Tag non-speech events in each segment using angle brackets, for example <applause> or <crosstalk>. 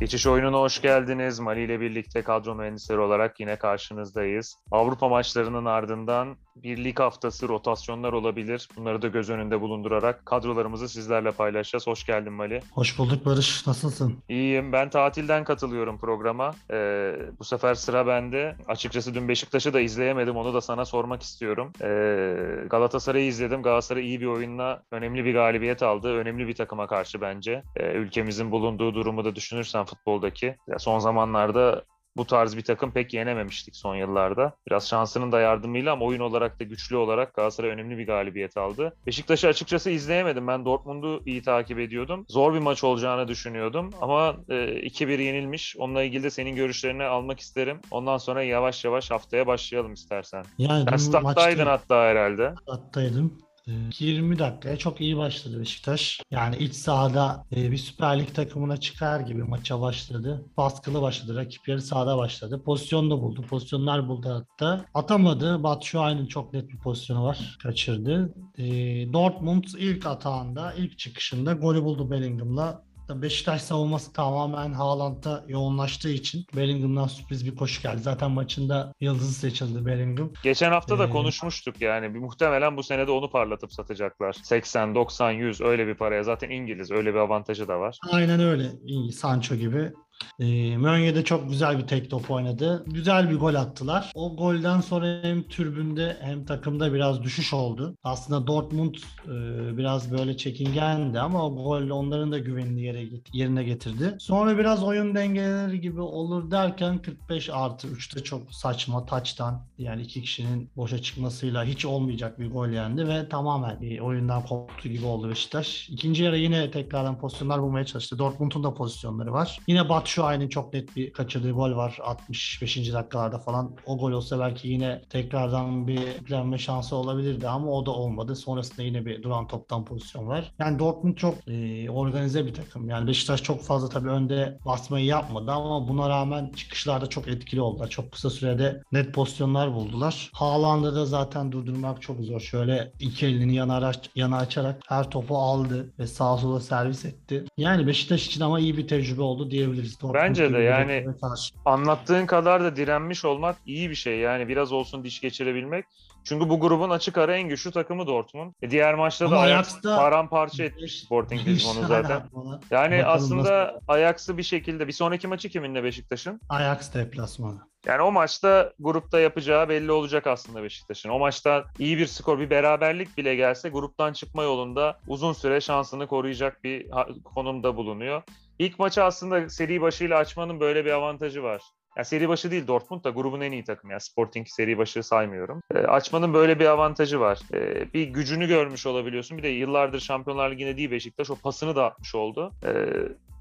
Geçiş oyununa hoş geldiniz. Mali ile birlikte kadro mühendisleri olarak yine karşınızdayız. Avrupa maçlarının ardından bir lig haftası rotasyonlar olabilir. Bunları da göz önünde bulundurarak kadrolarımızı sizlerle paylaşacağız. Hoş geldin Mali. Hoş bulduk Barış. Nasılsın? İyiyim. Ben tatilden katılıyorum programa. Ee, bu sefer sıra bende. Açıkçası dün Beşiktaş'ı da izleyemedim. Onu da sana sormak istiyorum. Ee, Galatasaray'ı izledim. Galatasaray iyi bir oyunla önemli bir galibiyet aldı. Önemli bir takıma karşı bence. Ee, ülkemizin bulunduğu durumu da düşünürsen futboldaki. Ya son zamanlarda bu tarz bir takım pek yenememiştik son yıllarda. Biraz şansının da yardımıyla ama oyun olarak da güçlü olarak Galatasaray önemli bir galibiyet aldı. Beşiktaş'ı açıkçası izleyemedim. Ben Dortmund'u iyi takip ediyordum. Zor bir maç olacağını düşünüyordum ama e, 2-1 yenilmiş. Onunla ilgili de senin görüşlerini almak isterim. Ondan sonra yavaş yavaş haftaya başlayalım istersen. Yani Sen stat'taydın maçta hatta herhalde. stat'taydım. Ee, 20 dakikaya çok iyi başladı Beşiktaş. Yani iç sahada e, bir Süper Lig takımına çıkar gibi maça başladı. Baskılı başladı. Rakip yarı sahada başladı. Pozisyon da buldu. Pozisyonlar buldu hatta. Atamadı. Batshuayi'nin çok net bir pozisyonu var. Kaçırdı. Ee, Dortmund ilk atağında, ilk çıkışında golü buldu Bellingham'la. Beşiktaş savunması tamamen Haaland'a yoğunlaştığı için Bellingham'dan sürpriz bir koşu geldi. Zaten maçında yıldızı seçildi Bellingham. Geçen hafta da Ee, konuşmuştuk yani. Bir, muhtemelen bu sene de onu parlatıp satacaklar. 80, 90, 100 öyle bir paraya. Zaten İngiliz. Öyle bir avantajı da var. Aynen öyle. İyi, Sancho gibi. E, Mönye de çok güzel bir tek top oynadı. Güzel bir gol attılar. O golden sonra hem türbünde hem takımda biraz düşüş oldu. Aslında Dortmund e, biraz böyle çekingendi ama o golle onların da güvenini yere, yerine getirdi. Sonra biraz oyun dengeleri gibi olur derken 45 artı 3'te çok saçma taçtan yani iki kişinin boşa çıkmasıyla hiç olmayacak bir gol yendi ve tamamen bir oyundan koptu gibi oldu Beşiktaş. İkinci yarı yine tekrardan pozisyonlar bulmaya çalıştı. Dortmund'un da pozisyonları var. Yine Batshuayi'nin çok net bir kaçırdığı gol var 65. dakikalarda falan. O gol olsa belki yine tekrardan bir yüklenme şansı olabilirdi ama o da olmadı. Sonrasında yine bir duran toptan pozisyon var. Yani Dortmund çok e, organize bir takım. Yani Beşiktaş çok fazla tabii önde basmayı yapmadı ama buna rağmen çıkışlarda çok etkili oldular. Çok kısa sürede net pozisyonlar buldular. Haaland'ı da zaten durdurmak çok zor. Şöyle iki elini yana, yana açarak her topu aldı ve sağa sola servis etti. Yani Beşiktaş için ama iyi bir tecrübe oldu diyebiliriz. Dortmund Bence de yani- karşı. Anlattığın kadar da direnmiş olmak iyi bir şey. Yani biraz olsun diş geçirebilmek. Çünkü bu grubun açık ara en güçlü takımı Dortmund. E diğer maçta da Ajax paramparça etmiş Sporting Lisbon'u zaten. Ona- Yani Bakalım aslında Ajax'ı bir şekilde bir sonraki maçı kiminle Beşiktaş'ın? Ajax deplasmanı. Yani o maçta grupta yapacağı belli olacak aslında Beşiktaş'ın. O maçta iyi bir skor, bir beraberlik bile gelse gruptan çıkma yolunda uzun süre şansını koruyacak bir konumda bulunuyor. İlk maçı aslında seri başıyla açmanın böyle bir avantajı var. Ya seri başı değil Dortmund da grubun en iyi takımı. Yani Sporting seri başı saymıyorum. E, açmanın böyle bir avantajı var. E, bir gücünü görmüş olabiliyorsun. Bir de yıllardır Şampiyonlar Ligi'nde değil Beşiktaş o pasını da atmış oldu. E,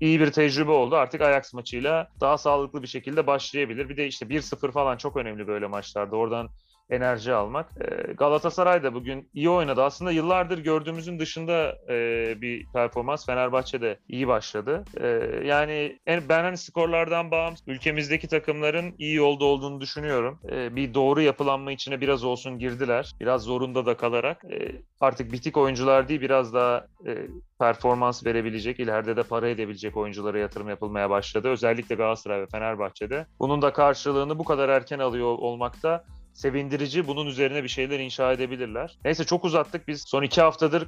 iyi bir tecrübe oldu. Artık Ajax maçıyla daha sağlıklı bir şekilde başlayabilir. Bir de işte 1-0 falan çok önemli böyle maçlarda. Oradan enerji almak. Ee, Galatasaray da bugün iyi oynadı. Aslında yıllardır gördüğümüzün dışında e, bir performans. Fenerbahçe'de iyi başladı. Ee, yani en, ben hani skorlardan bağımsız ülkemizdeki takımların iyi yolda olduğunu düşünüyorum. Ee, bir doğru yapılanma içine biraz olsun girdiler. Biraz zorunda da kalarak. Artık bitik oyuncular değil biraz daha e, performans verebilecek, ileride de para edebilecek oyunculara yatırım yapılmaya başladı. Özellikle Galatasaray ve Fenerbahçe'de. Bunun da karşılığını bu kadar erken alıyor olmakta sevindirici. Bunun üzerine bir şeyler inşa edebilirler. Neyse çok uzattık. Biz son iki haftadır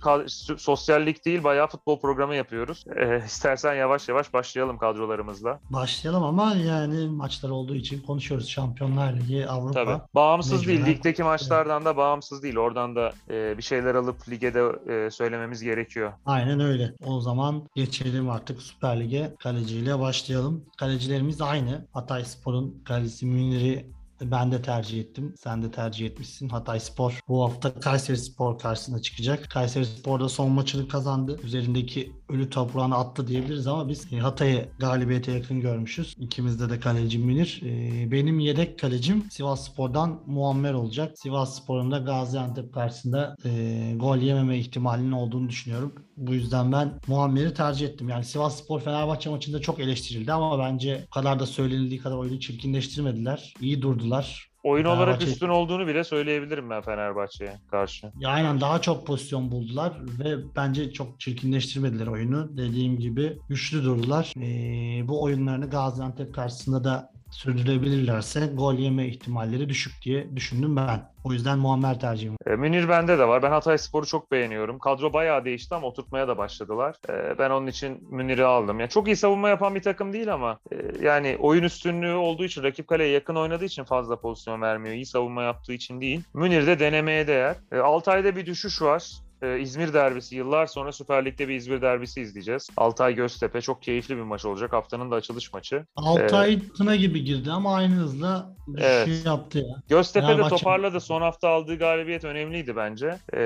sosyallik değil bayağı futbol programı yapıyoruz. Ee, istersen yavaş yavaş başlayalım kadrolarımızla. Başlayalım ama yani maçlar olduğu için konuşuyoruz. Şampiyonlar Ligi, Avrupa. Tabii. Bağımsız değil. Mecburen. Ligdeki maçlardan da bağımsız değil. Oradan da e, bir şeyler alıp lige de e, söylememiz gerekiyor. Aynen öyle. O zaman geçelim artık Süper Lig'e. Kaleciyle başlayalım. Kalecilerimiz aynı. Hatay Spor'un kalecisi Münir'i ben de tercih ettim. Sen de tercih etmişsin. Hatay Spor bu hafta Kayseri Spor karşısına çıkacak. Kayseri Spor da son maçını kazandı. Üzerindeki ölü toprağını attı diyebiliriz ama biz e, Hatay'ı galibiyete yakın görmüşüz. İkimizde de kaleci Münir. E, Benim yedek kalecim Sivas Spor'dan Muammer olacak. Sivas Spor'un da Gaziantep karşısında e, gol yememe ihtimalinin olduğunu düşünüyorum. Bu yüzden ben Muammer'i tercih ettim. Yani Sivas Spor Fenerbahçe maçında çok eleştirildi ama bence o kadar da söylenildiği kadar oyunu çirkinleştirmediler. İyi durdular. oyun olarak üstün olduğunu bile söyleyebilirim ben Fenerbahçe'ye karşı. Ya aynen daha çok pozisyon buldular ve bence çok çirkinleştirmediler oyunu. Dediğim gibi güçlü durdular. Ee, bu oyunlarını Gaziantep karşısında da sürdürebilirlerse gol yeme ihtimalleri düşük diye düşündüm ben. O yüzden Muammer tercihim. E, Münir bende de var. Ben Hatay Spor'u çok beğeniyorum. Kadro bayağı değişti ama oturtmaya da başladılar. E, ben onun için Münir'i aldım. Yani çok iyi savunma yapan bir takım değil ama e, yani oyun üstünlüğü olduğu için rakip kaleye yakın oynadığı için fazla pozisyon vermiyor. İyi savunma yaptığı için değil. Münir de denemeye değer. E, Altay'da bir düşüş var. E, İzmir derbisi. Yıllar sonra Süper Lig'de bir İzmir derbisi izleyeceğiz. Altay Göztepe çok keyifli bir maç olacak. Haftanın da açılış maçı. Altay tına gibi girdi ama aynı hızla Evet. yaptı ya. Göztepe de toparladı. Son hafta aldığı galibiyet önemliydi bence. E,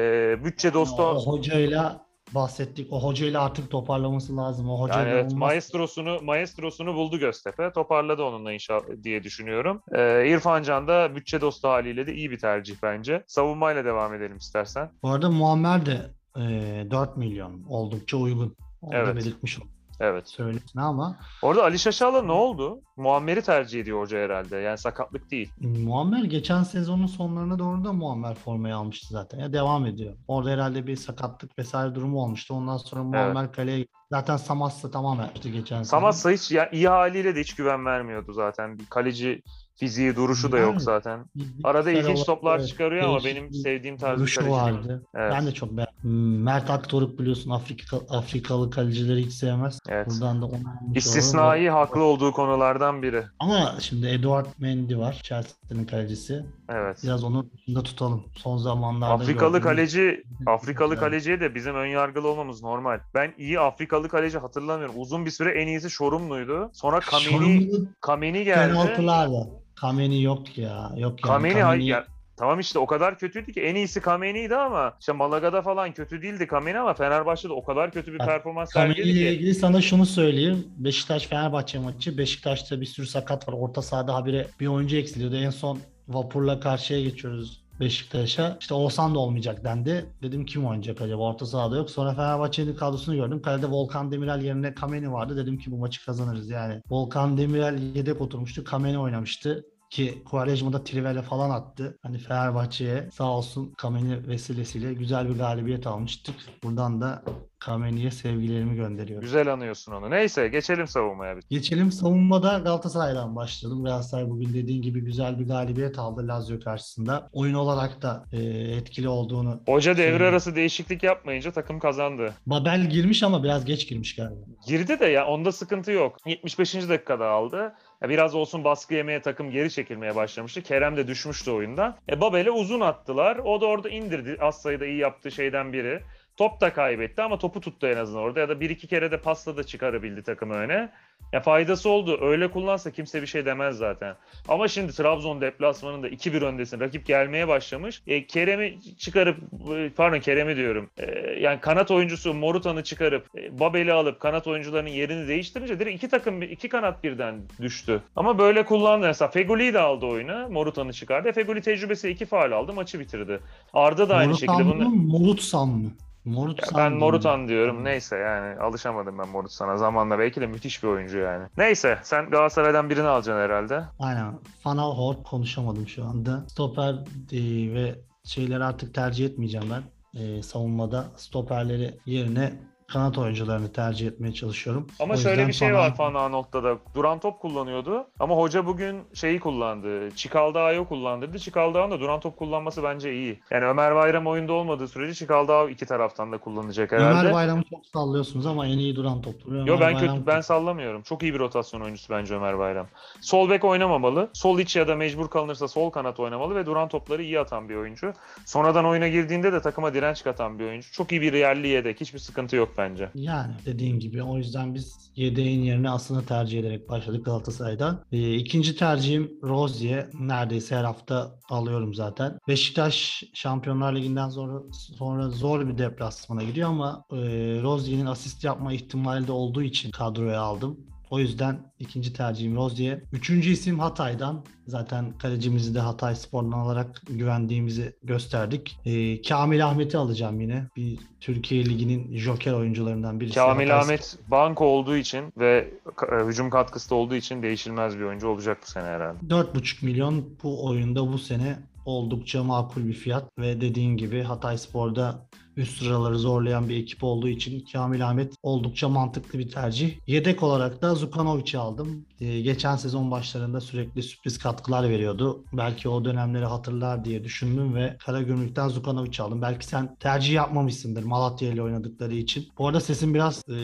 bütçe dostu O hocayla bahsettik. O hocayla artık toparlaması lazım. O hocayla Yani evet olmaz. maestrosunu maestrosunu buldu Göztepe. Toparladı onunla inşallah diye düşünüyorum. Ee, İrfan Can da bütçe dostu haliyle de iyi bir tercih bence. Savunmayla devam edelim istersen. Bu arada Muammer de e, 4 milyon oldukça uygun. Onu da Evet. belirtmiş oldum. Evet. Söylesin ama Orada Ali Şaşal'a ne oldu? Muammer'i tercih ediyor hoca herhalde. Yani sakatlık değil. Muammer geçen sezonun sonlarına doğru da Muammer formayı almıştı zaten. Ya devam ediyor. Orada herhalde bir sakatlık vesaire durumu olmuştu. Ondan sonra Muammer kaleye zaten Samas'la tamam yaptı geçen sezon. Samassa hiç ya, iyi haliyle de hiç güven vermiyordu zaten. Bir kaleci fiziği, duruşu da yok zaten. Arada ilginç toplar evet, çıkarıyor ama benim sevdiğim tarz bir değil. vardı. Evet. Ben de çok beğendim. Hmm, Mert Aktoruk biliyorsun Afrika, Afrikalı kalecileri hiç sevmez. Evet. Buradan da onu olalım. İstisnai haklı olduğu konulardan biri. Ama şimdi Eduard Mendy var. Chelsea'nin kalecisi. Evet. Biraz onu dışında tutalım. Son zamanlarda Afrikalı kaleci, <laughs> Afrikalı kaleciye de bizim ön yargılı olmamız normal. Ben iyi Afrikalı kaleci hatırlamıyorum. Uzun bir süre en iyisi Şorumlu'ydu. Sonra Kameni, Sorumlu Kameni geldi. penaltılarla. Kameni yok ya. Yok yani. Kameni, hay- ya, tamam işte o kadar kötüydü ki en iyisi Kameni'ydi ama işte Malaga'da falan kötü değildi Kameni ama Fenerbahçe'de o kadar kötü bir performans Kameni sergiledi ile ki. ilgili sana şunu söyleyeyim. Beşiktaş-Fenerbahçe maçı. Beşiktaş'ta bir sürü sakat var. Orta sahada habire bir oyuncu eksiliyordu. En son Vapur'la karşıya geçiyoruz Beşiktaş'a. İşte Oğuzhan da olmayacak dendi. Dedim kim oynayacak acaba? Orta sahada yok. Sonra Fenerbahçe'nin kadrosunu gördüm. Kalede Volkan Demirel yerine Kameni vardı. Dedim ki bu maçı kazanırız yani. Volkan Demirel yedek oturmuştu. Kameni oynamıştı ki Quaresma'da Trivela falan attı. Hani Fenerbahçe'ye sağ olsun Kameni vesilesiyle güzel bir galibiyet almıştık. Buradan da Kameni'ye sevgilerimi gönderiyorum. Güzel anıyorsun onu. Neyse geçelim savunmaya. bir. Geçelim savunmada Galatasaray'dan başlayalım. Galatasaray bugün dediğin gibi güzel bir galibiyet aldı Lazio karşısında. Oyun olarak da e, etkili olduğunu. Hoca devre Şey- arası değişiklik yapmayınca takım kazandı. Babel girmiş ama biraz geç girmiş galiba. Girdi de ya onda sıkıntı yok. 75. dakikada aldı. Biraz olsun baskı yemeye takım geri çekilmeye başlamıştı. Kerem de düşmüştü oyundan. E Babel'e uzun attılar. O da orada indirdi. Az sayıda iyi yaptığı şeyden biri. Top da kaybetti ama topu tuttu en azından orada. Ya da bir iki kere de pasla da çıkarabildi takımı öne. Ya faydası oldu. Öyle kullansa kimse bir şey demez zaten. Ama şimdi Trabzon deplasmanında 2-1 öndesin. Rakip gelmeye başlamış. E, Kerem'i çıkarıp e, pardon Kerem'i diyorum. E, yani kanat oyuncusu Morutan'ı çıkarıp e, Babel'i alıp kanat oyuncularının yerini değiştirince direkt iki takım iki kanat birden düştü. Ama böyle kullandı. Mesela Fegoli'yi de aldı oyuna. Morutan'ı çıkardı. E, Fegoli tecrübesi iki faal aldı. Maçı bitirdi. Arda da aynı Morutan şekilde bunu Morutsan mı? Ya Morutsan ben. Morutan diyorum. Neyse yani alışamadım ben Morutan'a zamanla. Belki de müthiş bir oyuncu yani. Neyse sen Galatasaray'dan birini alacaksın herhalde. Aynen. Fanal Hort konuşamadım şu anda. Stoper e, ve şeyleri artık tercih etmeyeceğim ben. E, savunmada stoperleri yerine kanat oyuncularını tercih etmeye çalışıyorum. Ama O şöyle bir şey Van var Van Aanholt'ta da. Duran top kullanıyordu ama hoca bugün şeyi kullandı. Çikaldağ'ı kullandırdı. Çikaldağ'ın da duran top kullanması bence iyi. Yani Ömer Bayram oyunda olmadığı sürece Çikaldağ iki taraftan da kullanacak herhalde. Ömer Bayram'ı çok sallıyorsunuz ama en iyi duran topçu. Yo ben kötü ben sallamıyorum. Çok iyi bir rotasyon oyuncusu bence Ömer Bayram. Sol bek oynamamalı. Sol iç ya da mecbur kalınırsa sol kanat oynamalı ve duran topları iyi atan bir oyuncu. Sonradan oyuna girdiğinde de takıma direnç katan bir oyuncu. Çok iyi bir yerli yedek. Hiçbir sıkıntı yok bence. Yani dediğin gibi o yüzden biz yedeğin yerine aslında tercih ederek başladık Galatasaray'dan. Ee, ikinci tercihim Rozier. Neredeyse her hafta alıyorum zaten. Beşiktaş Şampiyonlar Ligi'nden sonra, sonra zor bir deplasmana gidiyor ama e, Rozier'in asist yapma ihtimali de olduğu için kadroya aldım. O yüzden ikinci tercihim Rozier. Üçüncü isim Hatay'dan. Zaten kalecimizi de Hatay Spor'dan alarak güvendiğimizi gösterdik. Ee, Kamil Ahmet'i alacağım yine. Bir Türkiye Ligi'nin joker oyuncularından birisi. Kamil Hatay Ahmet banko olduğu için ve e, hücum katkısı da olduğu için değişilmez bir oyuncu olacak bu sene herhalde. 4,5 milyon bu oyunda bu sene oldukça makul bir fiyat ve dediğin gibi Hatay Spor'da üst sıraları zorlayan bir ekip olduğu için Kamil Ahmet oldukça mantıklı bir tercih. Yedek olarak da Zukanovic'i aldım. Ee, geçen sezon başlarında sürekli sürpriz katkılar veriyordu. Belki o dönemleri hatırlar diye düşündüm ve Karagümrük'ten Zukanovic'i aldım. Belki sen tercih yapmamışsındır Malatya ile oynadıkları için. Bu arada sesim biraz e,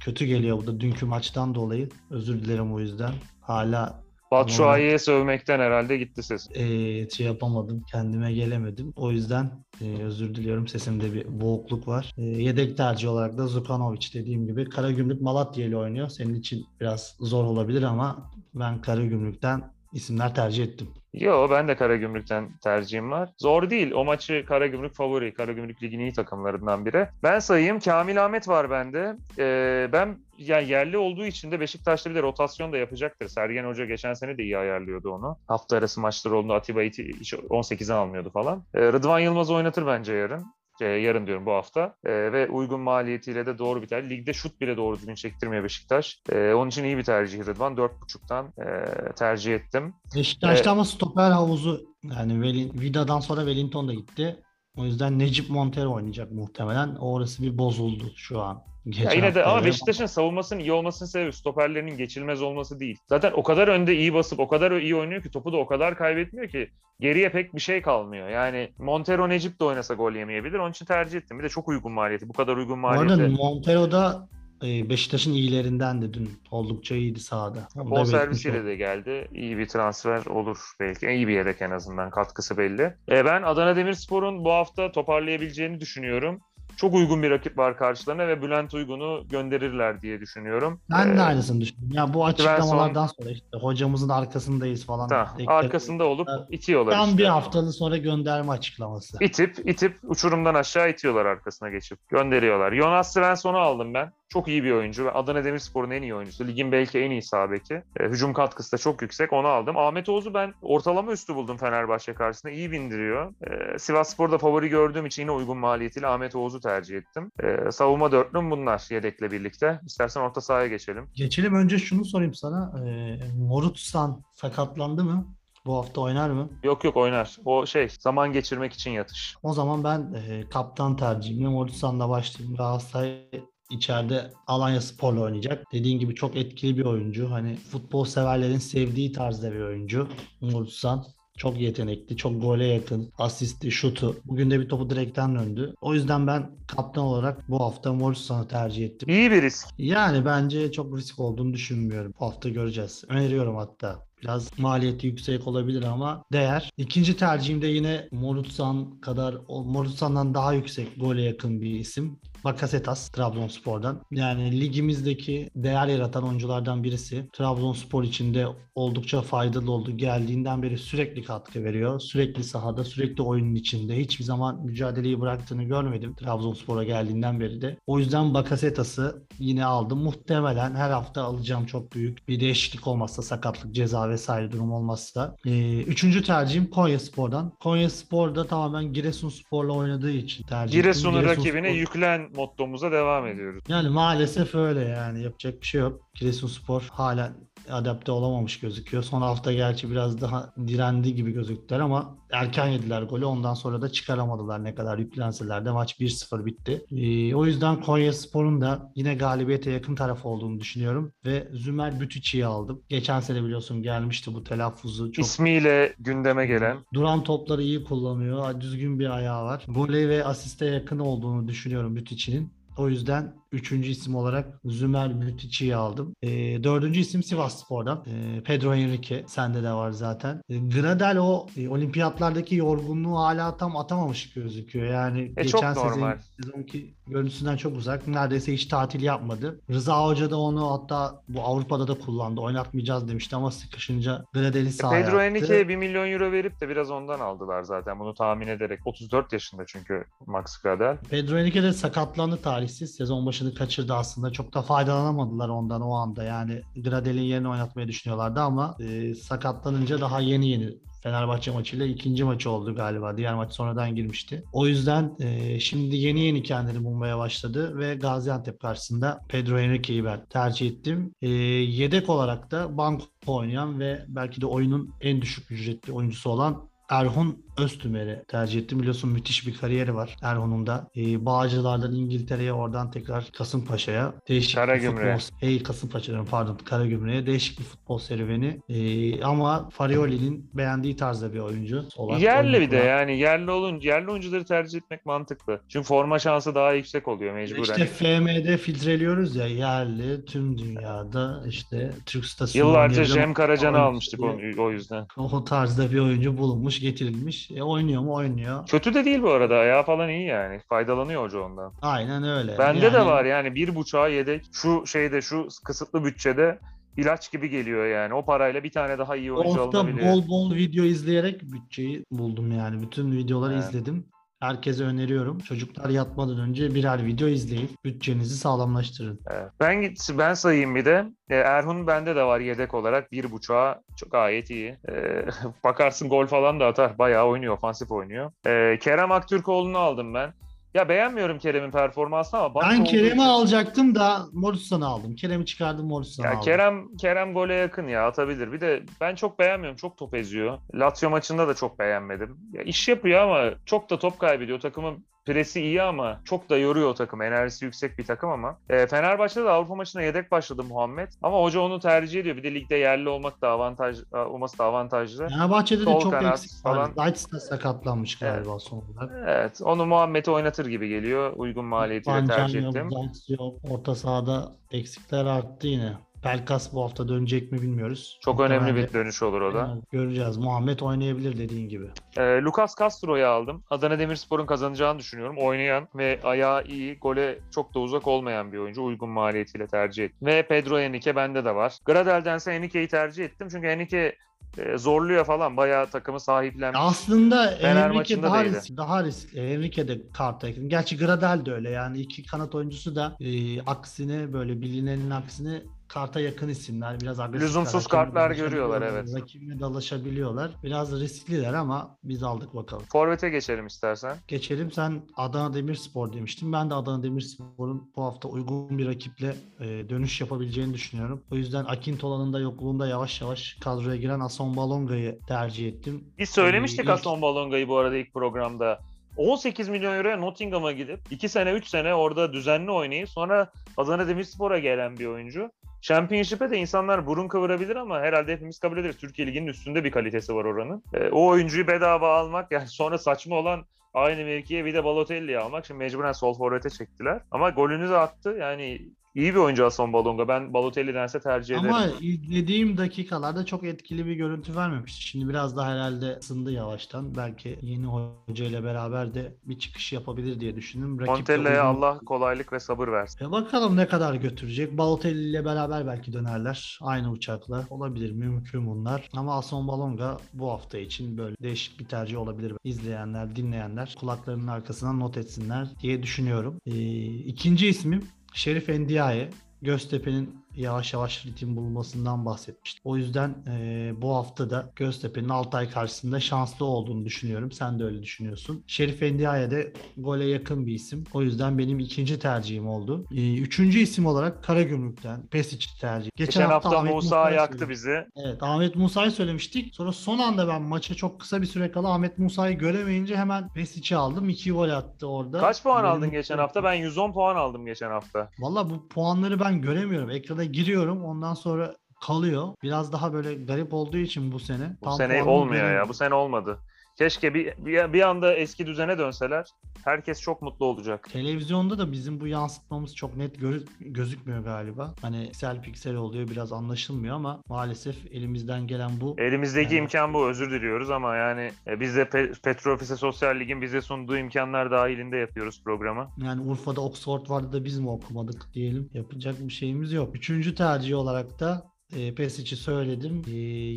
kötü geliyor bu da dünkü maçtan dolayı. Özür dilerim o yüzden. Hala Batshuayi'ye sövmekten herhalde gitti ses. e, şey yapamadım. Kendime gelemedim. O yüzden e, özür diliyorum. Sesimde bir boğukluk var. E, yedek tercih olarak da Zukanovic dediğim gibi Karagümrük Malatya ile oynuyor. Senin için biraz zor olabilir ama ben Karagümrük'ten isimler tercih ettim. Yo ben de Karagümrük'ten tercihim var. Zor değil. O maçı Karagümrük favori. Karagümrük ligin iyi takımlarından biri. Ben sayayım. Kamil Ahmet var bende. Ee, ben yani yerli olduğu için de Beşiktaş'ta bir de rotasyon da yapacaktır. Sergen Hoca geçen sene de iyi ayarlıyordu onu. Hafta arası maçları olduğunda Atiba'yı hiç 18'e almıyordu falan. Ee, Rıdvan Yılmaz oynatır bence yarın. E, yarın diyorum bu hafta E, ve uygun maliyetiyle de doğru biter. Ligde şut bile doğru düzgün çektirmiyor Beşiktaş. E, onun için iyi bir tercih Rıdvan. 4.5'tan e, tercih ettim. Beşiktaş'ta ama stoper havuzu yani Wellin- Vida'dan sonra Wellington da gitti. O yüzden Necip Montero oynayacak muhtemelen. Orası bir bozuldu şu an. Geçen Ya yine de ama. Beşiktaş'ın savunmasının iyi olmasının sebebi stoperlerinin geçilmez olması değil. Zaten o kadar önde iyi basıp o kadar iyi oynuyor ki topu da o kadar kaybetmiyor ki geriye pek bir şey kalmıyor. Yani Montero Necip de oynasa gol yemeyebilir. Onun için tercih ettim. Bir de çok uygun maliyeti. Bu kadar uygun Bu arada maliyeti. Montero da e, Beşiktaş'ın iyilerindendi dün. Oldukça iyiydi sahada. Bol servisiyle de geldi. İyi bir transfer olur belki. İyi bir yedek en azından. Katkısı belli. E, ben Adana Demirspor'un bu hafta toparlayabileceğini düşünüyorum. Çok uygun bir rakip var karşılarına ve Bülent Uygun'u gönderirler diye düşünüyorum. Ben E, de aynısını düşünüyorum. Ya bu açıklamalardan sonra işte hocamızın arkasındayız falan. Tamam. Tek- Arkasında olup Evet. itiyorlar Tam işte. bir haftalı sonra gönderme açıklaması. İtip itip uçurumdan aşağı itiyorlar arkasına geçip gönderiyorlar. Jonas Svensson'u aldım ben. Çok iyi bir oyuncu ve Adana Demirspor'un en iyi oyuncusu. Ligin belki en iyi sağ beki. E, hücum katkısı da çok yüksek. Onu aldım. Ahmet Oğuz'u ben ortalama üstü buldum Fenerbahçe karşısında. İyi bindiriyor. E, Sivas Spor'da favori gördüğüm için yine uygun maliyetiyle Ahmet Oğuz'u tercih ettim. E, savunma dörtlüm bunlar yedekle birlikte. İstersen orta sahaya geçelim. Geçelim önce şunu sorayım sana. E, Morutsan sakatlandı mı? Bu hafta oynar mı? Yok yok oynar. O şey zaman geçirmek için yatış. O zaman ben e, kaptan tercihimle Morutsan'la başlayayım. Galatasaray içeride Alanya Spor'la oynayacak. Dediğin gibi çok etkili bir oyuncu. Hani futbol severlerin sevdiği tarzda bir oyuncu. Morutsan. Çok yetenekli, çok gole yakın, asisti, şutu. Bugün de bir topu direkten döndü. O yüzden ben kaptan olarak bu hafta Morutsan'ı tercih ettim. İyi bir risk. Yani bence çok risk olduğunu düşünmüyorum. Bu hafta göreceğiz. Öneriyorum hatta. Biraz maliyeti yüksek olabilir ama değer. İkinci tercihim de yine Morutsan kadar, Morutsan'dan daha yüksek gole yakın bir isim. Bakasetas Trabzonspor'dan. Yani ligimizdeki değer yaratan oyunculardan birisi. Trabzonspor içinde oldukça faydalı oldu. Geldiğinden beri sürekli katkı veriyor. Sürekli sahada, sürekli oyunun içinde. Hiçbir zaman mücadeleyi bıraktığını görmedim Trabzonspor'a geldiğinden beri de. O yüzden Bakasetas'ı yine aldım. Muhtemelen her hafta alacağım çok büyük bir değişiklik olmazsa, sakatlık, ceza vesaire durum olmazsa. Ee, üçüncü tercihim Konya Spor'dan. Konya Spor'da tamamen Giresun Spor'la oynadığı için tercih. Giresun'un Giresun rakibine Spor- yüklen mottomuza devam ediyoruz. yani maalesef öyle yani yapacak bir şey yok. Giresunspor halen adapte olamamış gözüküyor. Son hafta gerçi biraz daha direndi gibi gözüktüler ama erken yediler golü. Ondan sonra da çıkaramadılar ne kadar yüklenseler de maç 1-0 bitti. Ee, o yüzden Konyaspor'un da yine galibiyete yakın taraf olduğunu düşünüyorum ve Zümer Bütüçi'yi aldım. Geçen sene biliyorsun gelmişti bu telaffuzu çok İsmiyle gündeme gelen Duran topları iyi kullanıyor. Düzgün bir ayağı var. Gole ve asiste yakın olduğunu düşünüyorum Bütici'nin. O yüzden üçüncü isim olarak Zümer Bütici'yi aldım. E, dördüncü isim Sivas Spor'dan. E, Pedro Henrique. Sende de var zaten. E, Gradel o e, olimpiyatlardaki yorgunluğu hala tam atamamış gözüküyor. Yani E, geçen sezon, sezonki görüntüsünden çok uzak. Neredeyse hiç tatil yapmadı. Rıza Hoca da onu hatta bu Avrupa'da da kullandı. Oynatmayacağız demişti ama sıkışınca Gradel'i E, sahaya Pedro. Henrique'ye 1 milyon euro verip de biraz ondan aldılar zaten bunu tahmin ederek. 34 yaşında çünkü Max Gradel. Pedro Henrique de sakatlandı talihsiz. Sezon başında maçını kaçırdı aslında. Çok da faydalanamadılar ondan o anda. Yani Gradel'in yerine oynatmayı düşünüyorlardı ama e, sakatlanınca daha yeni yeni Fenerbahçe maçıyla ikinci maçı oldu galiba. Diğer maç sonradan girmişti. O yüzden e, şimdi yeni yeni kendini bulmaya başladı ve Gaziantep karşısında Pedro Henrique'yi ben tercih ettim. E, yedek olarak da banko oynayan ve belki de oyunun en düşük ücretli oyuncusu olan Erhun Öztümer'i tercih ettim. Biliyorsun müthiş bir kariyeri var Erhun'un da. Ee, Bağcılar'dan İngiltere'ye oradan tekrar Kasımpaşa'ya. Değişik Karagümrük'e. futbol... Hey Kasımpaşa diyorum pardon Karagümrük'e. Değişik bir futbol serüveni. Ee, ama Farioli'nin beğendiği tarzda bir oyuncu. Solak Yerli bir de yani yerli olunca yerli oyuncuları tercih etmek mantıklı. Çünkü forma şansı daha yüksek oluyor mecburen. İşte FM'de filtreliyoruz ya yerli tüm dünyada işte Türk statüsünü Yıllarca Cem Karacan'ı almıştık diye o, o yüzden. O tarzda bir oyuncu bulunmuş, getirilmiş. E, oynuyor mu? Oynuyor. Kötü de değil bu arada. Ayağı falan iyi yani. Faydalanıyor hoca ondan. Aynen öyle. Bende de Yani- var yani bir buçuğa yedek. Şu şeyde şu kısıtlı bütçede ilaç gibi geliyor yani. O parayla bir tane daha iyi oyuncu Hafta alınabiliyor. bol bol video izleyerek bütçeyi buldum yani. Bütün videoları Evet. izledim. Herkese öneriyorum. Çocuklar yatmadan önce birer video izleyip bütçenizi sağlamlaştırın. Evet. Ben git ben sayayım bir de. E, Erhun bende de var yedek olarak bir buçuğa çok gayet iyi. E, <laughs> bakarsın gol falan da atar. Bayağı oynuyor, ofansif oynuyor. E, Kerem Aktürkoğlu'nu aldım ben. Ya beğenmiyorum Kerem'in performansını ama Ben Kerem'i alacaktım da Morusan'ı aldım. Kerem'i çıkardım Morusan'ı Ya aldım. Kerem Kerem gole yakın ya atabilir. Bir de ben çok beğenmiyorum. Çok top eziyor. Lazio maçında da çok beğenmedim. Ya iş yapıyor ama çok da top kaybediyor. Takımın presi iyi ama çok da yoruyor o takım. Enerjisi yüksek bir takım ama. E, Fenerbahçe'de de Avrupa maçına yedek başladı Muhammed. Ama hoca onu tercih ediyor. Bir de ligde yerli olmak da avantaj olması da avantajlı. Fenerbahçe'de de Sol çok kanat eksik falan. Zayt da sakatlanmış galiba son olarak. Evet. Onu Muhammed'i oynatır gibi geliyor. Uygun maliyetiyle tercih yok, ettim. Zayt yok. Orta sahada eksikler arttı yine. Pelkas bu hafta dönecek mi bilmiyoruz. Çok önemli Muhtemelen bir dönüş olur o da. Göreceğiz. Muhammed oynayabilir dediğin gibi. Ee, Lucas Castro'yu aldım. Adana Demirspor'un kazanacağını düşünüyorum. Oynayan ve ayağı iyi, gole çok da uzak olmayan bir oyuncu. Uygun maliyetiyle tercih ettim. Ve Pedro Henrique bende de var. Gradel'dense Henrique'yi tercih ettim. Çünkü Henrique e, zorluyor falan. Bayağı takımı sahiplenmiş. Aslında Fener Enrique daha, riskli, daha riskli. Enrique de karta yakın. Gerçi Gradel de öyle yani iki kanat oyuncusu da e, aksine böyle bilinenin aksine karta yakın isimler. Biraz agresif. Lüzumsuz kartlar görüyorlar, evet. Rakibine dalaşabiliyorlar. Biraz riskliler ama biz aldık bakalım. Forvet'e geçelim istersen. Geçelim sen Adana Demirspor demiştin. Ben de Adana Demirspor'un bu hafta uygun bir rakiple e, dönüş yapabileceğini düşünüyorum. O yüzden Akintola'nın da yokluğunda yavaş yavaş kadroya giren Ason Balonga'yı tercih ettim. Biz söylemiştik Ee, ilk- Aston Balonga'yı bu arada ilk programda. 18 milyon euroya Nottingham'a gidip 2 sene 3 sene orada düzenli oynayıp sonra Adana Demirspor'a gelen bir oyuncu. Championship'e de insanlar burun kıvırabilir ama herhalde hepimiz kabul ederiz. Türkiye Ligi'nin üstünde bir kalitesi var oranın. Ee, o oyuncuyu bedava almak yani sonra saçma olan aynı mevkiye bir de Balotelli'yi almak. Şimdi mecburen sol forvete çektiler. Ama golünü de attı. Yani iyi bir oyuncu Aston Balonga. Ben Balotelli'dense tercih ederim. Ama izlediğim dakikalarda çok etkili bir görüntü vermemişti. Şimdi biraz daha herhalde ısındı yavaştan. Belki yeni hoca ile beraber de bir çıkış yapabilir diye düşündüm. Montella'ya Allah kolaylık ve sabır versin. E bakalım ne kadar götürecek. Balotelli ile beraber belki dönerler. Aynı uçakla. Olabilir. Mümkün bunlar. Ama Ason Balonga bu hafta için böyle değişik bir tercih olabilir. İzleyenler, dinleyenler kulaklarının arkasına not etsinler diye düşünüyorum. E, ikinci ismim Şerif Endiaye. Göztepe'nin yavaş yavaş ritim bulmasından bahsetmiştim. O yüzden e, bu hafta da Göztepe'nin Altay karşısında şanslı olduğunu düşünüyorum. Sen de öyle düşünüyorsun. Şerif Endiaye de gole yakın bir isim. O yüzden benim ikinci tercihim oldu. E, üçüncü isim olarak Karagümrük'ten Pesic tercih. Geçen, hafta, Ahmet Musa Musa'yı yaktı söyledim. bizi. Evet Ahmet Musa'yı söylemiştik. Sonra son anda ben maça çok kısa bir süre kala Ahmet Musa'yı göremeyince hemen Pesic'i aldım. 2 gol attı orada. Kaç puan Beni aldın geçen hafta? Ben 110 puan aldım geçen hafta. Valla bu puanları ben göremiyorum. Ekrana giriyorum ondan sonra kalıyor. Biraz daha böyle garip olduğu için bu sene. Bu sene olmuyor ya. Bu sene olmadı. Keşke bir, bir, bir anda eski düzene dönseler. Herkes çok mutlu olacak. Televizyonda da bizim bu yansıtmamız çok net gö- gözükmüyor galiba. Hani piksel piksel oluyor biraz anlaşılmıyor ama maalesef elimizden gelen bu. Elimizdeki Evet. imkan bu. Özür diliyoruz ama yani e, biz de Pe- Petrofise Sosyal Lig'in bize sunduğu imkanlar dahilinde yapıyoruz programı. Yani Urfa'da Oxford vardı da biz mi okumadık diyelim. Yapacak bir şeyimiz yok. Üçüncü tercih olarak da e, Pesic'i söyledim. E,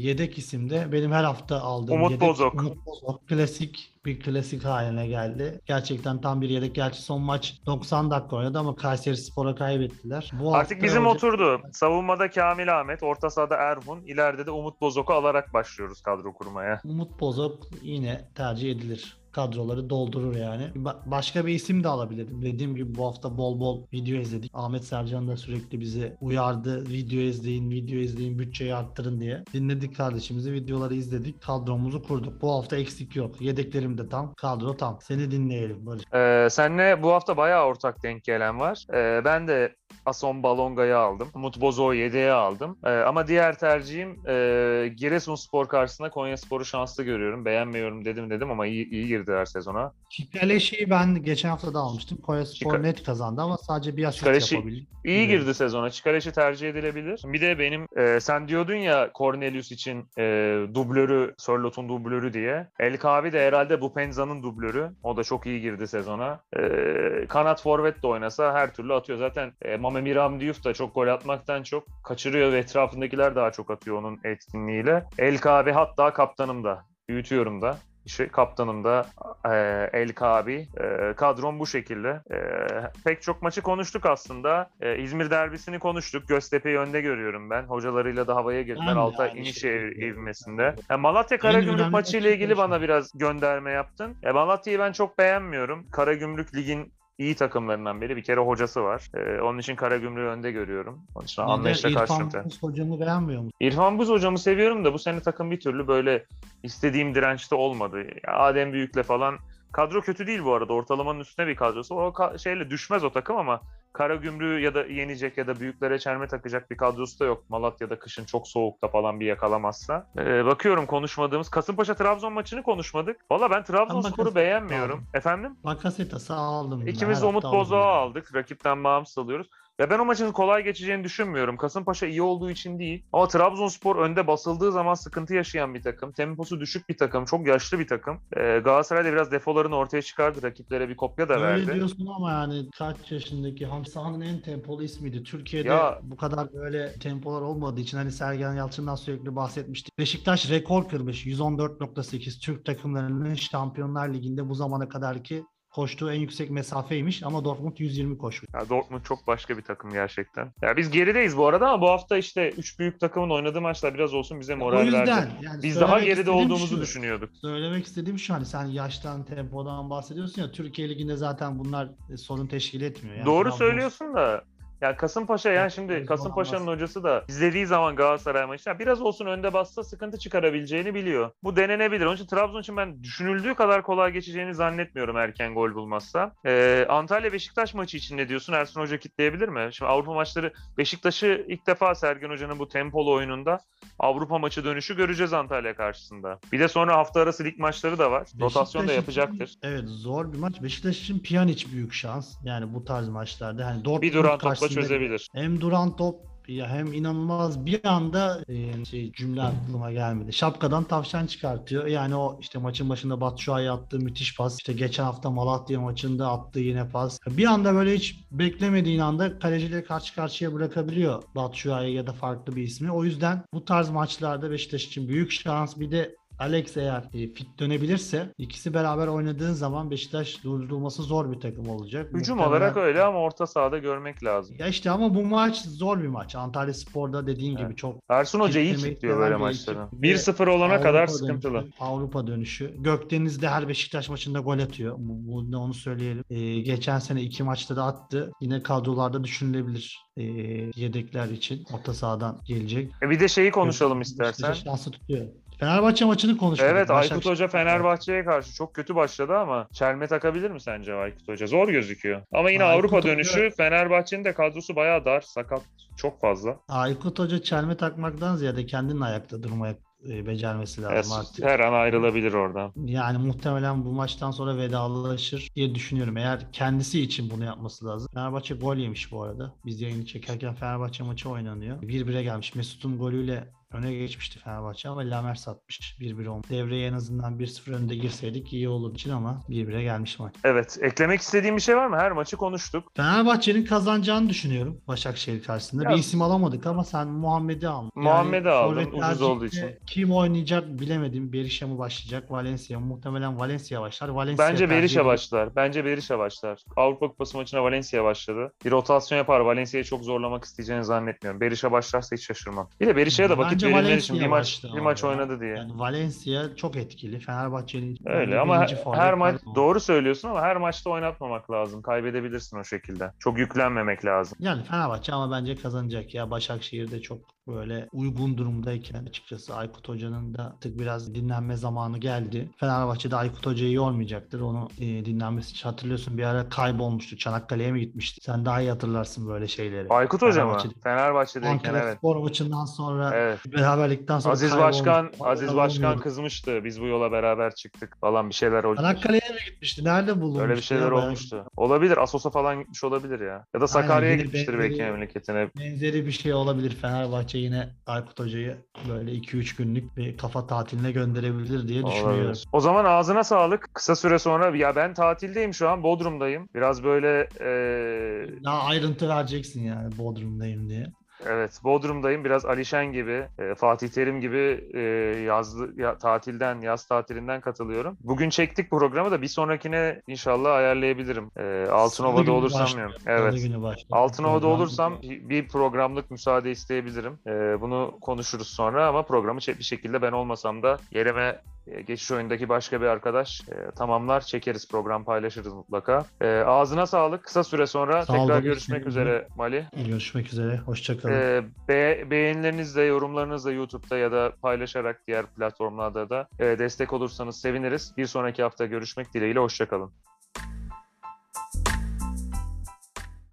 yedek isimde benim her hafta aldığım Umut yedek Bozok. Umut Bozok. Klasik bir klasik haline geldi. Gerçekten tam bir yedek. Gerçi son maç 90 dakika oynadı ama Kayseri Spor'a kaybettiler. Bu Artık bizim hoca- oturdu. Savunmada Kamil Ahmet, orta sahada Erhun, ileride de Umut Bozok'u alarak başlıyoruz kadro kurmaya. Umut Bozok yine tercih edilir. Kadroları doldurur yani. Ba- başka bir isim de alabilirdim. Dediğim gibi bu hafta bol bol video izledik. Ahmet Sercan da sürekli bizi uyardı. Video izleyin, video izleyin, bütçeyi arttırın diye. Dinledik kardeşimizi, videoları izledik. Kadromuzu kurduk. Bu hafta eksik yok. Yedeklerim de tam, kadro tam. Seni dinleyelim Barış. Ee, senle bu hafta bayağı ortak denk gelen var. Ee, ben de Ason Balonga'yı aldım. Umut Bozok'u yedeğe aldım. Ee, ama diğer tercihim e, Giresunspor karşısında Konyaspor'u şanslı görüyorum. Beğenmiyorum dedim dedim ama iyi, iyi girdiler sezona. Çikaleşi'yi ben geçen hafta da almıştım. Konyaspor Çika- net kazandı ama sadece bir asist Çikaleşi- yapabildi. İyi Evet. girdi sezona. Çikaleşi tercih edilebilir. Bir de benim e, sen diyordun ya Cornelius için e, dublörü, Sörlot'un dublörü diye. El Kavi de herhalde bu Penza'nın dublörü. O da çok iyi girdi sezona. E, kanat forvet de oynasa her türlü atıyor. Zaten e, Mame Miram Diouf da çok gol atmaktan çok kaçırıyor ve etrafındakiler daha çok atıyor onun etkinliğiyle. El Kavi hatta kaptanım da. Büyütüyorum da. İşte kaptanım da e, El Kabi. E, kadrom bu şekilde. E, pek çok maçı konuştuk aslında. E, İzmir derbisini konuştuk. Göztepe'yi önde görüyorum ben. Hocalarıyla da havaya girdiler. De Altay aynı iniş şekilde ev- görüyorum. ivmesinde. E, Malatya Karagümrük maçı ile ilgili bana biraz gönderme yaptın. E, Malatya'yı ben çok beğenmiyorum. Karagümrük ligin iyi takımlarından biri. Bir kere hocası var. E, onun için Karagümrük'ü önde görüyorum. Onun için anlayışla İrfan karşılıklı. Buz hocamı beğenmiyor musun? İrfan Buz hocamı seviyorum da bu sene takım bir türlü böyle istediğim dirençte olmadı. Adem Büyük'le falan kadro kötü değil bu arada. Ortalamanın üstüne bir kadrosu. O ka- şeyle düşmez o takım ama Karagümrük'ü ya da yenecek ya da büyüklere çelme takacak bir kadrosu da yok. Malatya'da kışın çok soğukta falan bir yakalamazsa. Ee, bakıyorum konuşmadığımız Kasımpaşa Trabzon maçını konuşmadık. Valla ben Trabzonspor'u beğenmiyorum. aldım. Efendim? Bakasetas'ı aldım. İkimiz her Umut yani. aldık. Rakipten bağımsız alıyoruz. Ya ben o maçın kolay geçeceğini düşünmüyorum. Kasımpaşa iyi olduğu için değil. Ama Trabzonspor önde basıldığı zaman sıkıntı yaşayan bir takım. Temposu düşük bir takım. Çok yaşlı bir takım. Ee, Galatasaray da biraz defolarını ortaya çıkardı. Rakiplere bir kopya da Öyle verdi. diyorsun ama yani kaç yaşındaki Hamsa'nın en tempolu ismiydi. Türkiye'de Ya- bu kadar böyle tempolar olmadığı için hani Sergen Yalçın'dan sürekli bahsetmiştik. Beşiktaş rekor kırmış. 114.8 Türk takımlarının Şampiyonlar Ligi'nde bu zamana kadarki koştuğu en yüksek mesafeymiş ama Dortmund 120 koşmuş. Ya Dortmund çok başka bir takım gerçekten. Ya biz gerideyiz bu arada ama bu hafta işte 3 büyük takımın oynadığı maçlar biraz olsun bize moral o yüzden verdi. yani Biz daha geride olduğumuzu şu, düşünüyorduk. Söylemek istediğim şu hani sen yaştan, tempodan bahsediyorsun ya Türkiye Ligi'nde zaten bunlar e, sorun teşkil etmiyor. Yani Doğru söylüyorsun da ya Kasımpaşa yani şimdi Kasımpaşa'nın hocası da izlediği zaman Galatasaray maçı biraz olsun önde bassa sıkıntı çıkarabileceğini biliyor. Bu denenebilir. Onun için Trabzon için ben düşünüldüğü kadar kolay geçeceğini zannetmiyorum erken gol bulmazsa. Ee, Antalya Beşiktaş maçı için ne diyorsun? Ersun Hoca kitleyebilir mi? Şimdi Avrupa maçları Beşiktaş'ı ilk defa Sergen Hoca'nın bu tempolu oyununda Avrupa maçı dönüşü göreceğiz Antalya karşısında. Bir de sonra hafta arası lig maçları da var. Rotasyon da Beşiktaş yapacaktır. için- evet zor bir maç. Beşiktaş için Pjanic büyük şans. Yani bu tarz maçlarda. Hani Dortmund Bir duran topla çözebilir. Hem duran top ya hem inanılmaz bir anda e, şey cümle aklıma gelmedi. Şapkadan tavşan çıkartıyor. Yani o işte maçın başında Batshuayi attığı müthiş pas. İşte geçen hafta Malatya maçında attığı yine pas. Bir anda böyle hiç beklemediğin anda kaleciyle karşı karşıya bırakabiliyor Batshuayi ya da farklı bir ismi. O yüzden bu tarz maçlarda Beşiktaş için büyük şans. Bir de Alex eğer e, fit dönebilirse ikisi beraber oynadığın zaman Beşiktaş durdurulması zor bir takım olacak. Hücum Muhtemelen- olarak öyle ama orta sahada görmek lazım. ya işte ama bu maç zor bir maç. Antalya Spor'da dediğin Evet. gibi çok Ersun Hoca iyi seven böyle maçları. ekip. 1-0 olana Avrupa kadar dönüşü- sıkıntılı. Avrupa dönüşü. Gökdeniz'de her Beşiktaş maçında gol atıyor. Bu, onu söyleyelim. Ee, geçen sene iki maçta da attı. Yine kadrolarda düşünülebilir ee, yedekler için. Orta sahadan gelecek. E bir de şeyi konuşalım Beşiktaş'a istersen. şansı tutuyor. Fenerbahçe maçını konuşalım. Evet Başak- Aykut Hoca Fenerbahçe'ye karşı çok kötü başladı ama çelme takabilir mi sence Aykut Hoca? Zor gözüküyor. Ama yine Aykut Avrupa Hoca- dönüşü Fenerbahçe'nin de kadrosu bayağı dar, sakat çok fazla. Aykut Hoca çelme takmaktan ziyade kendinin ayakta durmaya e, becermesi lazım Evet, artık. her an ayrılabilir oradan. Yani muhtemelen bu maçtan sonra vedalaşır diye düşünüyorum. Eğer kendisi için bunu yapması lazım. Fenerbahçe gol yemiş bu arada. Biz yayını çekerken Fenerbahçe maçı oynanıyor. 1-1'e gelmiş. Mesut'un golüyle öne geçmişti Fenerbahçe ama Lamer satmış 1-1 olmuş. Devreye en azından 1-0 önde girseydik iyi olur için ama 1-1'e gelmiş maç. Evet. Eklemek istediğim bir şey var mı? Her maçı konuştuk. Fenerbahçe'nin kazanacağını düşünüyorum Başakşehir karşısında. Ya- bir isim alamadık ama sen Muhammed'i aldın. Muhammed'i aldın, forvet ucuz olduğu için. Kim oynayacak bilemedim. Berisha mı başlayacak? Valencia mı? Muhtemelen Valencia başlar. Valencia Bence Berisha başlar. Bence Berisha başlar. Avrupa Kupası maçına Valencia başladı. Bir rotasyon yapar. Valencia'yı çok zorlamak isteyeceğini zannetmiyorum. Berisha başlarsa hiç şaşırmam. Bir de Berisha'ya da vakit Bence Valencia için bir maç bir maç ya. oynadı diye. Yani Valencia çok etkili. Fenerbahçe'nin Öyle ama her, her maç var. doğru söylüyorsun ama her maçta oynatmamak lazım. Kaybedebilirsin o şekilde. Çok yüklenmemek lazım. Yani Fenerbahçe ama bence kazanacak ya. Başakşehir'de çok böyle uygun durumdayken açıkçası Aykut Hoca'nın da artık biraz dinlenme zamanı geldi. Fenerbahçe'de Aykut Hoca'yı yormayacaktır. Onu e, dinlenmesi için hatırlıyorsun bir ara kaybolmuştu. Çanakkale'ye mi gitmişti? Sen daha iyi hatırlarsın böyle şeyleri. Aykut Hoca mı? Fenerbahçe'de- Fenerbahçe'deyken Ankara evet. spor maçından sonra Evet. beraberlikten sonra Aziz. Başkan Aziz Başkan kızmıştı. Biz bu yola beraber çıktık falan bir şeyler oldu. Çanakkale'ye mi gitmişti? Nerede bulunmuştu? Öyle bir şeyler olmuştu. Olabilir. Asos'a falan gitmiş olabilir ya. Ya da Sakarya'ya gitmiştir benzeri- belki memleketine. Benzeri bir şey olabilir. Fenerbahçe yine Aykut Hoca'yı böyle 2-3 günlük bir kafa tatiline gönderebilir diye düşünüyorum. Olabilir. O zaman ağzına sağlık. Kısa süre sonra ya ben tatildeyim şu an. Bodrum'dayım. Biraz böyle eee, Daha ayrıntı vereceksin yani Bodrum'dayım diye. Evet, Bodrum'dayım. Biraz Alişen gibi, e, Fatih Terim gibi e, yazlı ya, tatilden, yaz tatilinden katılıyorum. Bugün çektik programı da bir sonrakine inşallah ayarlayabilirim. E, Altınova'da olursam başlıyor. Evet. Altınova'da olursam bir programlık müsaade isteyebilirim. E, bunu konuşuruz sonra ama programı çek- bir şekilde ben olmasam da yerime geçiş oyundaki başka bir arkadaş e, tamamlar. Çekeriz program paylaşırız mutlaka. E, ağzına sağlık. Kısa süre sonra Sağ tekrar Deniz. görüşmek üzere Mali. Görüşmek üzere. Hoşçakalın. Ee, be- beğenilerinizle, yorumlarınızla YouTube'da ya da paylaşarak diğer platformlarda da e, destek olursanız seviniriz. Bir sonraki hafta görüşmek dileğiyle. Hoşçakalın.